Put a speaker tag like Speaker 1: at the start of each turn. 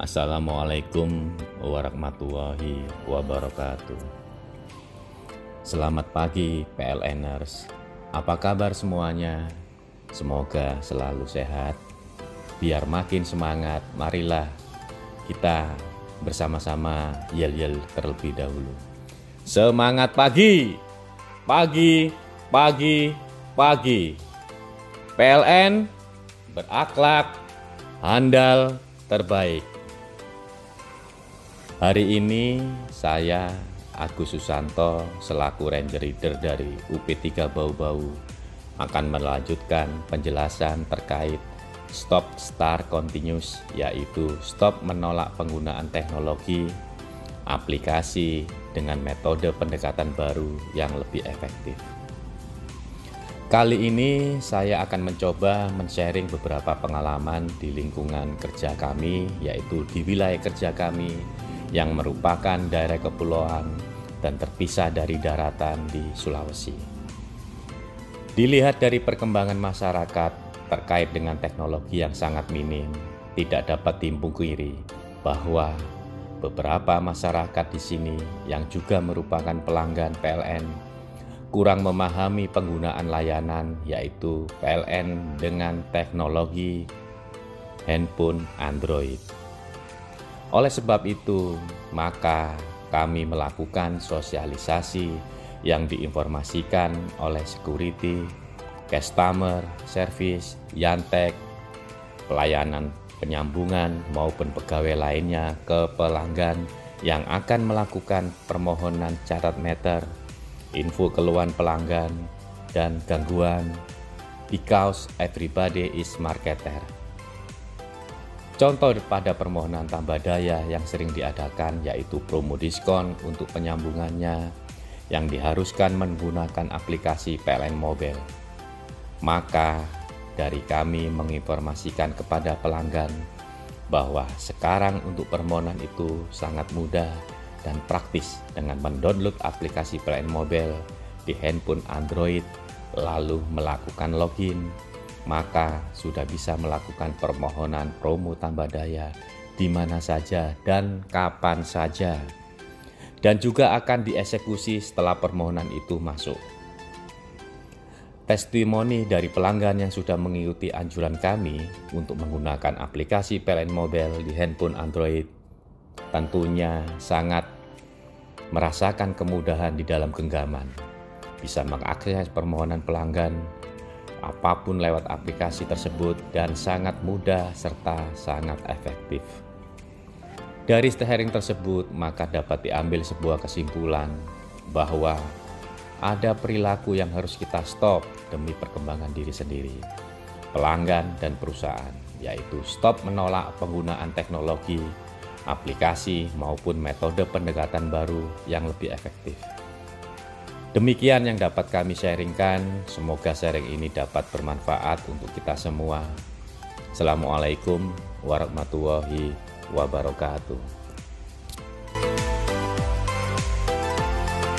Speaker 1: Assalamualaikum warahmatullahi wabarakatuh. Selamat pagi PLNers. Apa kabar semuanya? Semoga selalu sehat. Biar makin semangat, marilah kita bersama-sama yel-yel terlebih dahulu. Semangat pagi. Pagi, pagi, pagi. PLN berakhlak, handal, terbaik. Hari ini saya Agus Susanto selaku Ranger Reader dari UP3 Bau-Bau akan melanjutkan penjelasan terkait Stop Star Continuous yaitu stop menolak penggunaan teknologi aplikasi dengan metode pendekatan baru yang lebih efektif. Kali ini saya akan mencoba men-sharing beberapa pengalaman di lingkungan kerja kami yaitu di wilayah kerja kami yang merupakan daerah kepulauan dan terpisah dari daratan di Sulawesi. Dilihat dari perkembangan masyarakat terkait dengan teknologi yang sangat minim, tidak dapat kiri bahwa beberapa masyarakat di sini yang juga merupakan pelanggan PLN kurang memahami penggunaan layanan yaitu PLN dengan teknologi handphone Android. Oleh sebab itu, maka kami melakukan sosialisasi yang diinformasikan oleh security, customer, service, yantek, pelayanan penyambungan maupun pegawai lainnya ke pelanggan yang akan melakukan permohonan catat meter, info keluhan pelanggan, dan gangguan because everybody is marketer. Contoh pada permohonan tambah daya yang sering diadakan yaitu promo diskon untuk penyambungannya yang diharuskan menggunakan aplikasi PLN Mobile. Maka dari kami menginformasikan kepada pelanggan bahwa sekarang untuk permohonan itu sangat mudah dan praktis dengan mendownload aplikasi PLN Mobile di handphone Android lalu melakukan login maka sudah bisa melakukan permohonan promo tambah daya di mana saja dan kapan saja. Dan juga akan dieksekusi setelah permohonan itu masuk. Testimoni dari pelanggan yang sudah mengikuti anjuran kami untuk menggunakan aplikasi PLN Mobile di handphone Android tentunya sangat merasakan kemudahan di dalam genggaman. Bisa mengakses permohonan pelanggan apa pun lewat aplikasi tersebut dan sangat mudah serta sangat efektif. Dari sharing tersebut, maka dapat diambil sebuah kesimpulan bahwa ada perilaku yang harus kita stop demi perkembangan diri sendiri, pelanggan, dan perusahaan, yaitu stop menolak penggunaan teknologi, aplikasi, maupun metode pendekatan baru yang lebih efektif. Demikian yang dapat kami sharingkan. Semoga sharing ini dapat bermanfaat untuk kita semua. Assalamualaikum warahmatullahi wabarakatuh.